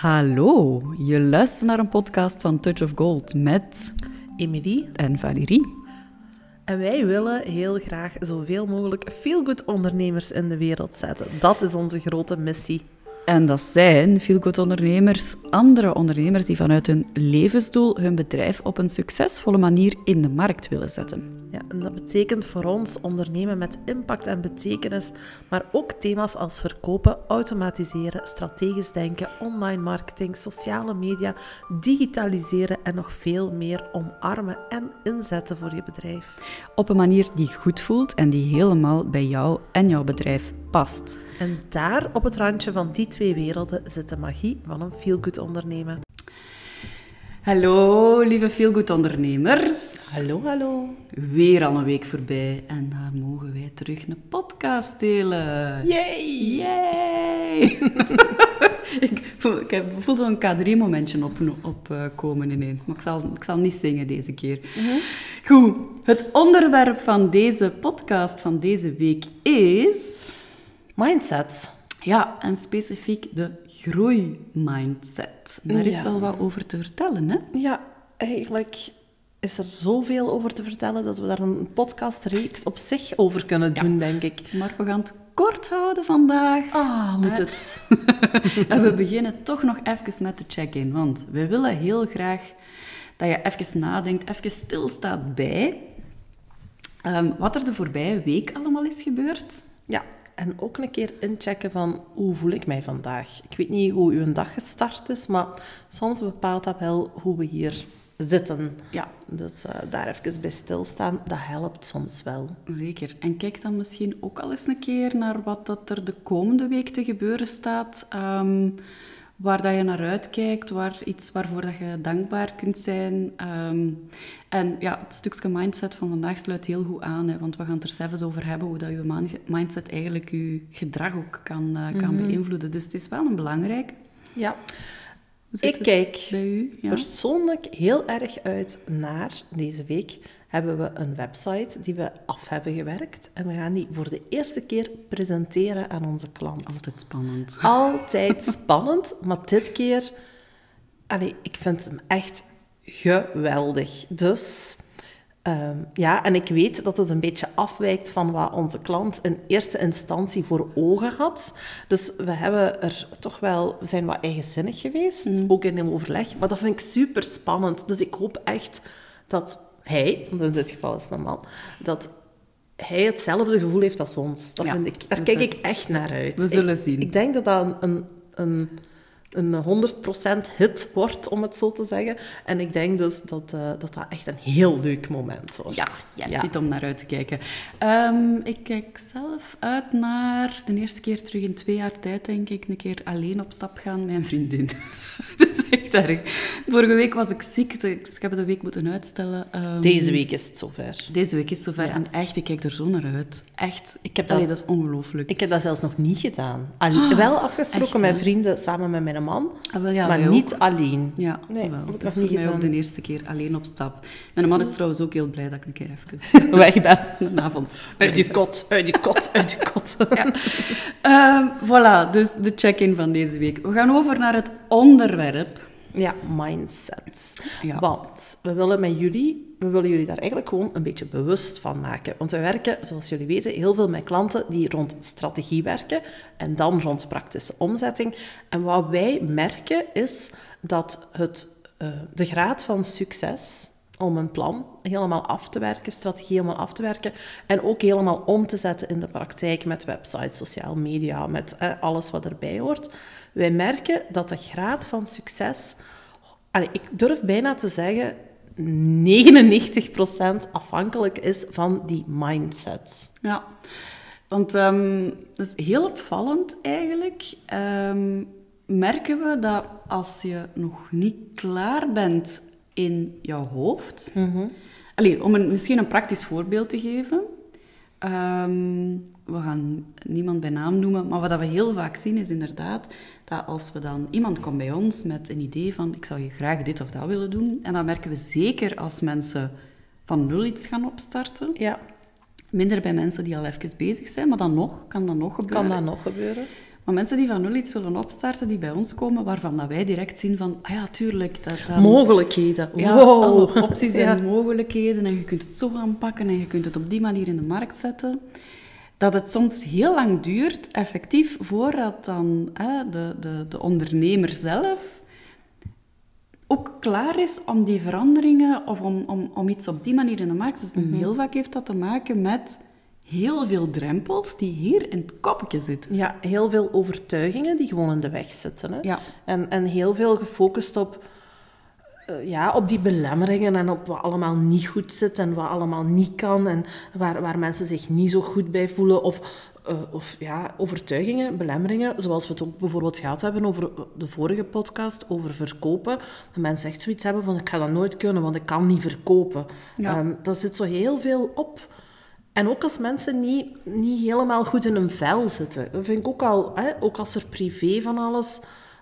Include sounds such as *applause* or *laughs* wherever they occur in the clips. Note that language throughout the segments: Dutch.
Hallo, je luistert naar een podcast van Touch of Gold met Emilie. en Valérie. En wij willen heel graag zoveel mogelijk feel-good ondernemers in de wereld zetten. Dat is onze grote missie. En dat zijn veel ondernemers, andere ondernemers die vanuit hun levensdoel hun bedrijf op een succesvolle manier in de markt willen zetten. Ja, en dat betekent voor ons ondernemen met impact en betekenis, maar ook thema's als verkopen, automatiseren, strategisch denken, online marketing, sociale media, digitaliseren en nog veel meer omarmen en inzetten voor je bedrijf. Op een manier die goed voelt en die helemaal bij jou en jouw bedrijf past. En daar op het randje van die twee werelden zit de magie van een feel-good ondernemen. Hallo, lieve feelgood ondernemers. Hallo, hallo. Weer al een week voorbij en dan mogen wij terug een podcast delen. Yay! Yay! *laughs* ik voel, ik heb- voel zo'n K3-momentje opkomen op, eh, komen ineens, maar ik zal, ik zal niet zingen deze keer. Goed, het onderwerp van deze podcast van deze week is... Mindset. Ja, en specifiek de groeimindset. Daar is Ja. wel wat over te vertellen, hè? Ja, eigenlijk is er zoveel over te vertellen dat we daar een podcastreeks op zich over kunnen doen, denk ik. Maar we gaan het kort houden vandaag. Ah, moet het. *laughs* En we beginnen toch nog even met de check-in, want we willen heel graag dat je even nadenkt, even stilstaat bij ehm, wat er de voorbije week allemaal is gebeurd. Ja, en ook een keer inchecken van hoe voel ik mij vandaag. Ik weet niet hoe uw dag gestart is, maar soms bepaalt dat wel hoe we hier zitten. Ja, Dus eh, daar even bij stilstaan, dat helpt soms wel. zeker. En kijk dan misschien ook al eens een keer naar wat dat er de komende week te gebeuren staat. ehm, waar dat je naar uitkijkt, waar iets waarvoor dat je dankbaar kunt zijn. Ehm, en ja, het stukje mindset van vandaag sluit heel goed aan, hè, want we gaan het er zelfs over hebben hoe dat je mindset eigenlijk je gedrag ook kan, eh, kan beïnvloeden. Dus het is wel een belangrijke. Ja, Ik kijk. Ja. persoonlijk heel erg uit naar deze week. Hebben we een website die we af hebben gewerkt. En we gaan die voor de eerste keer presenteren aan onze klant. Altijd spannend. Altijd *laughs* spannend, maar dit keer... Allee, ik vind hem echt geweldig. Dus... ehm, ja, en ik weet dat het een beetje afwijkt van wat onze klant in eerste instantie voor ogen had. Dus we hebben er toch wel, we zijn wat eigenzinnig geweest, ook in een overleg. Maar dat vind ik super spannend. Dus ik hoop echt dat hij, want in dit geval is het man, dat hij hetzelfde gevoel heeft als ons. Dat Ja, vind ik, daar kijk zullen- ik echt naar uit. we zullen Ik- zien. Ik denk dat dat een, een, een 100% hit wordt, om het zo te zeggen. En ik denk dus dat eh, dat, dat echt een heel leuk moment wordt. Ja, ja, zit om naar uit te kijken. Ehm, ik kijk zelf uit naar de eerste keer terug in twee jaar tijd, denk ik, een keer alleen op stap gaan met een vriendin. is *laughs* echt erg. Vorige week was ik ziek, dus ik heb het een week moeten uitstellen. Ehm, Deze week is het zover. Deze week is het zover en echt, ik kijk er zo naar uit. Echt. Ik heb Allee, dat- dat is ongelooflijk. Ik heb dat zelfs nog niet gedaan. Al- wel afgesproken echt, met hè? vrienden samen met mijn man, Ah, wel, ja, maar niet ook. alleen. Ja, Nee, wel. Het is niet voor mij ook de eerste keer alleen op stap. Mijn man is trouwens ook heel blij dat ik een keer even *laughs* Weg ben. *laughs* een avond Uit die kot, uit die kot, uit die kot. *laughs* Ja. Ehm, voilà, dus de check-in van deze week. We gaan over naar het onderwerp. Ja, mindset. Ja. Want we willen met jullie, we willen jullie daar eigenlijk gewoon een beetje bewust van maken. Want we werken, zoals jullie weten, heel veel met klanten die rond strategie werken en dan rond praktische omzetting. En wat wij merken is dat het, eh, de graad van succes om een plan helemaal af te werken, strategie helemaal af te werken en ook helemaal om te zetten in de praktijk met websites, sociale media, met eh, alles wat erbij hoort. Wij merken dat de graad van succes, ik durf bijna te zeggen, 99% afhankelijk is van die mindset. Ja, want ehm, dat is heel opvallend eigenlijk. Ehm, merken we dat als je nog niet klaar bent in jouw hoofd... Allee, om een, misschien een praktisch voorbeeld te geven. Ehm, we gaan niemand bij naam noemen, maar wat we heel vaak zien is inderdaad dat als we dan... Iemand komt bij ons met een idee van ik zou je graag dit of dat willen doen. En dan merken we zeker als mensen van nul iets gaan opstarten. Ja, Minder bij mensen die al even bezig zijn, maar dan nog, kan dat nog gebeuren. kan dat nog gebeuren? Maar mensen die van nul iets willen opstarten, die bij ons komen, waarvan dat wij direct zien van, ah ja, tuurlijk. Dat, dat, Mogelijkheden. ja, wow. alle opties *laughs* en mogelijkheden. En je kunt het zo aanpakken en je kunt het op die manier in de markt zetten. Dat het soms heel lang duurt, effectief, voordat dan hè, de, de, de ondernemer zelf ook klaar is om die veranderingen of om, om, om iets op die manier in de markt te zetten. Mhm. Heel vaak heeft dat te maken met heel veel drempels die hier in het kopje zitten. Ja, heel veel overtuigingen die gewoon in de weg zitten. Hè? Ja. En, en heel veel gefocust op, eh, ja, op die belemmeringen en op wat allemaal niet goed zit en wat allemaal niet kan en waar, waar mensen zich niet zo goed bij voelen. Of, eh, of ja, overtuigingen, belemmeringen, zoals we het ook bijvoorbeeld gehad hebben over de vorige podcast, over verkopen. Dat mensen echt zoiets hebben van, ik ga dat nooit kunnen, want ik kan niet verkopen. Ja. Ehm, daar zit zo heel veel op. En ook als mensen niet, niet helemaal goed in hun vel zitten. Dat vind ik ook al, hè, ook als er privé van alles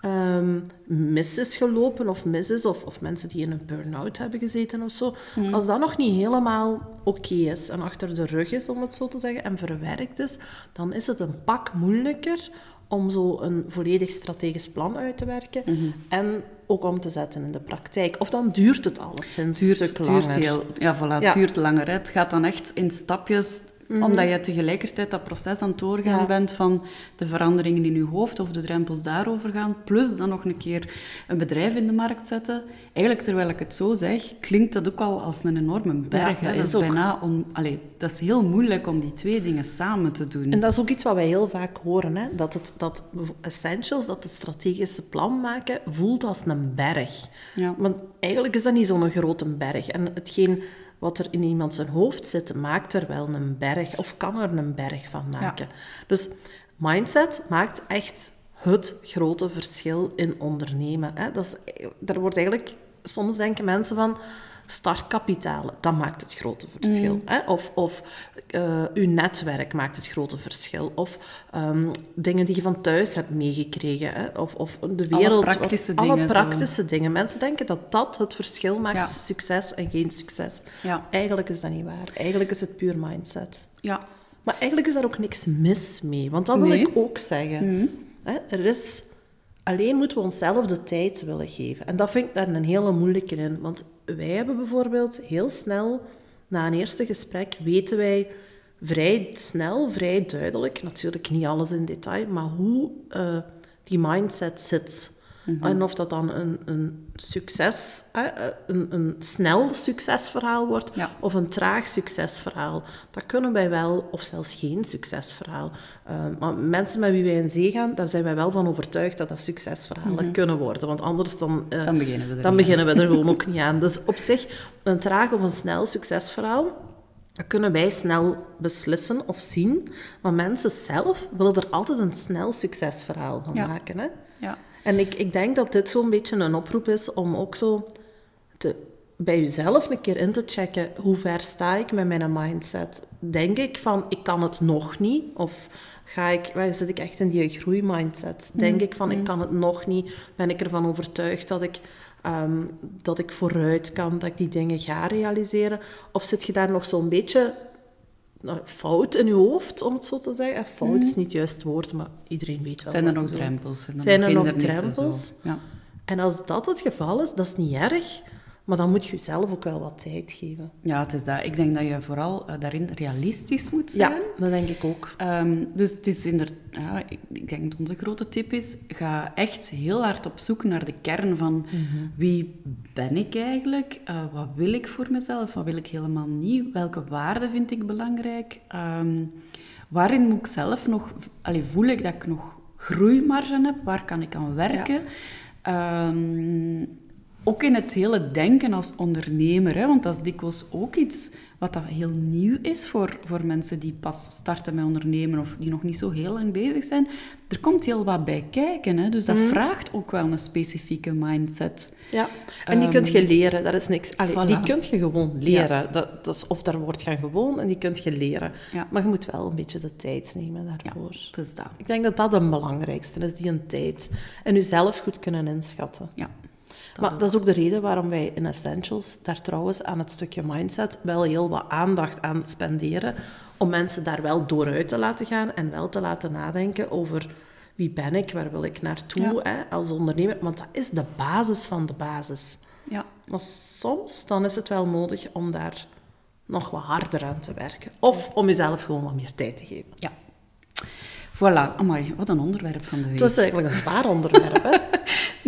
ehm, mis is gelopen of mis is, of, of mensen die in een burn-out hebben gezeten of zo. Als dat nog niet helemaal oké is en achter de rug is, om het zo te zeggen, en verwerkt is, dan is het een pak moeilijker om zo een volledig strategisch plan uit te werken en ook om te zetten in de praktijk. Of dan duurt het alleszins een duurt, stuk duurt heel, ja, voilà, Ja. duurt langer. Hè. Het gaat dan echt in stapjes, omdat je tegelijkertijd dat proces aan het doorgaan Ja. bent van de veranderingen in je hoofd of de drempels daarover gaan, plus dan nog een keer een bedrijf in de markt zetten. Eigenlijk, terwijl ik het zo zeg, klinkt dat ook al als een enorme berg. Ja, dat dat is is ook. bijna on, allee, dat is heel moeilijk om die twee dingen samen te doen. En dat is ook iets wat wij heel vaak horen, hè? Dat, het, dat essentials, dat het strategische plan maken, voelt als een berg. Ja. Want eigenlijk is dat niet zo'n grote berg. En hetgeen wat er in iemand zijn hoofd zit, maakt er wel een berg, of kan er een berg van maken. Dus mindset maakt echt het grote verschil in ondernemen. Hè? Dat is, daar wordt eigenlijk, soms denken mensen van, startkapitaal, dat maakt het grote verschil. Mm. Hè? Of, of eh, uw netwerk maakt het grote verschil. Of ehm, dingen die je van thuis hebt meegekregen. Hè? Of, of de Alle wereld. praktische alle dingen zo. praktische dingen. Mensen denken dat dat het verschil maakt Ja. tussen succes en geen succes. Ja. Eigenlijk is dat niet waar. Eigenlijk is het puur mindset. Ja, Maar eigenlijk is daar ook niks mis mee. Want dat wil Nee. ik ook zeggen. Hè, er is... Alleen moeten we onszelf de tijd willen geven. En dat vind ik daar een hele moeilijke in. Want wij hebben bijvoorbeeld heel snel, na een eerste gesprek, weten wij vrij snel, vrij duidelijk, natuurlijk niet alles in detail, maar hoe eh, die mindset zit. En of dat dan een, een succes, eh, een, een snel succesverhaal wordt, Ja. of een traag succesverhaal. Dat kunnen wij wel, of zelfs geen succesverhaal. Eh, maar mensen met wie wij in zee gaan, daar zijn wij wel van overtuigd dat dat succesverhalen kunnen worden. Want anders dan, eh, Dan beginnen we er dan niet beginnen we er gewoon ook *laughs* niet aan. Dus op zich, een traag of een snel succesverhaal, dat kunnen wij snel beslissen of zien. Maar mensen zelf willen er altijd een snel succesverhaal van Ja. maken. Hè? ja. En ik, ik denk dat dit zo'n beetje een oproep is om ook zo te, bij jezelf een keer in te checken hoe ver sta ik met mijn mindset. Denk ik van, ik kan het nog niet? Of ga ik, waar zit ik echt in die groeimindset? Denk ik van, ik kan het nog niet? Ben ik ervan overtuigd dat ik, ehm, dat ik vooruit kan, dat ik die dingen ga realiseren? Of zit je daar nog zo'n beetje fout in je hoofd, om het zo te zeggen? Eh, Fout is niet het juiste woord, maar iedereen weet wel Zijn er nog drempels? Zijn er Zijn nog er nog drempels? Ja. En als dat het geval is, dat is niet erg, maar dan moet je jezelf ook wel wat tijd geven. ja, het is dat. Ik denk dat je vooral eh, daarin realistisch moet zijn. Ja, dat denk ik ook. Ehm, dus het is inderdaad, ja, ik, ik denk dat onze grote tip is, ga echt heel hard op zoek naar de kern van Mhm. wie ben ik eigenlijk, Eh, wat wil ik voor mezelf, wat wil ik helemaal niet, welke waarden vind ik belangrijk, Ehm, waarin moet ik zelf nog, allee, voel ik dat ik nog groeimarge heb, waar kan ik aan werken. Ehm, ook in het hele denken als ondernemer, hè, want dat is dikwijls ook iets wat dat heel nieuw is voor, voor mensen die pas starten met ondernemen of die nog niet zo heel lang bezig zijn. Er komt heel wat bij kijken, hè, dus dat Mhm. vraagt ook wel een specifieke mindset. Ja, en die kun je leren, dat is niks. Allee, Voilà. Die kun je gewoon leren. Dat, dat is, of daar wordt gaan gewoon en die kun je leren. Ja. Maar je moet wel een beetje de tijd nemen Ja, daarvoor. is dat. Ik denk dat dat het belangrijkste is, die een tijd. En jezelf goed kunnen inschatten. Ja. Maar dat is ook de reden waarom wij in Essentials daar trouwens aan het stukje mindset wel heel wat aandacht aan spenderen. Om mensen daar wel dooruit te laten gaan en wel te laten nadenken over wie ben ik, waar wil ik naartoe hè, als ondernemer. Want dat is de basis van de basis. Ja. Maar soms dan is het wel nodig om daar nog wat harder aan te werken. Of om jezelf gewoon wat meer tijd te geven. Ja. Voilà, amai, wat een onderwerp van de week. Het was eigenlijk een zwaar onderwerp, hè? *laughs*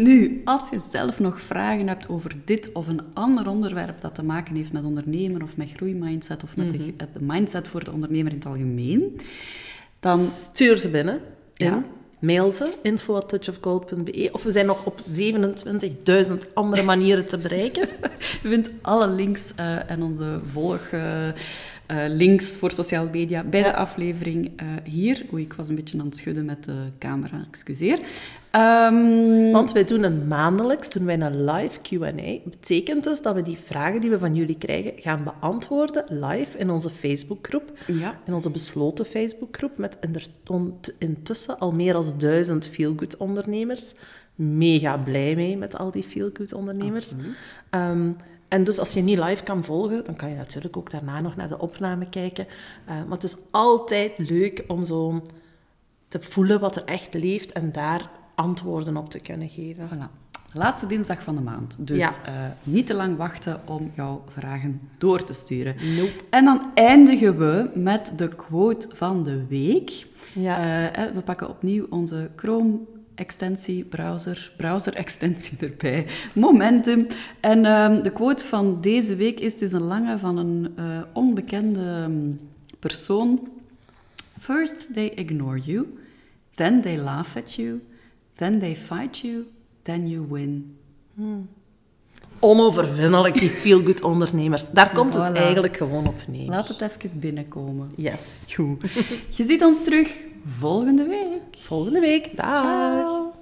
Nu, als je zelf nog vragen hebt over dit of een ander onderwerp dat te maken heeft met ondernemer of met groeimindset of met de, Mhm. de mindset voor de ondernemer in het algemeen, dan Stuur ze binnen. In. Ja. Mail ze, info.touchofgold.be. Of we zijn nog op 27.000 andere manieren te bereiken. *laughs* Je vindt alle links eh, en onze volg... eh, eh, links voor sociale media bij de aflevering eh, hier. Oei, ik was een beetje aan het schudden met de camera, excuseer. Ehm, Want wij doen een maandelijks doen wij een live Q&A. Betekent dus dat we die vragen die we van jullie krijgen gaan beantwoorden live in onze Facebookgroep. ja, In onze besloten Facebookgroep met intussen al meer dan duizend feelgood ondernemers. Mega blij mee met al die feelgood ondernemers. En dus als je niet live kan volgen, dan kan je natuurlijk ook daarna nog naar de opname kijken. Eh, maar het is altijd leuk om zo te voelen wat er echt leeft en daar antwoorden op te kunnen geven. Voilà. Laatste dinsdag van de maand. Dus Ja. eh, niet te lang wachten om jouw vragen door te sturen. Nope. En dan eindigen we met de quote van de week. Ja. Eh, we pakken opnieuw onze Chrome-extensie, browser, browser-extensie *laughs* erbij, Momentum. En ehm, de quote van deze week is, het is een lange van een eh, onbekende mm, persoon. First they ignore you, then they laugh at you, then they fight you, then you win. Onoverwinnelijk, die feelgood ondernemers. Daar komt het eigenlijk gewoon op neer. Laat het even binnenkomen. Yes. Goed. Je ziet ons terug volgende week. Volgende week. Dag. Ciao.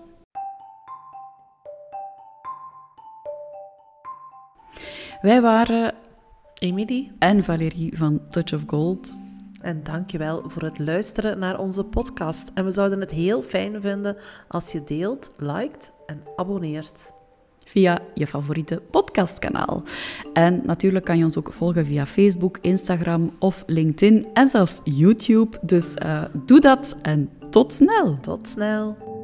Wij waren Emily. en Valérie van Touch of Gold. En dankjewel voor het luisteren naar onze podcast. En we zouden het heel fijn vinden als je deelt, liked en abonneert. Via je favoriete podcastkanaal. En natuurlijk kan je ons ook volgen via Facebook, Instagram of LinkedIn en zelfs YouTube. Dus eh, doe dat en tot snel! Tot snel.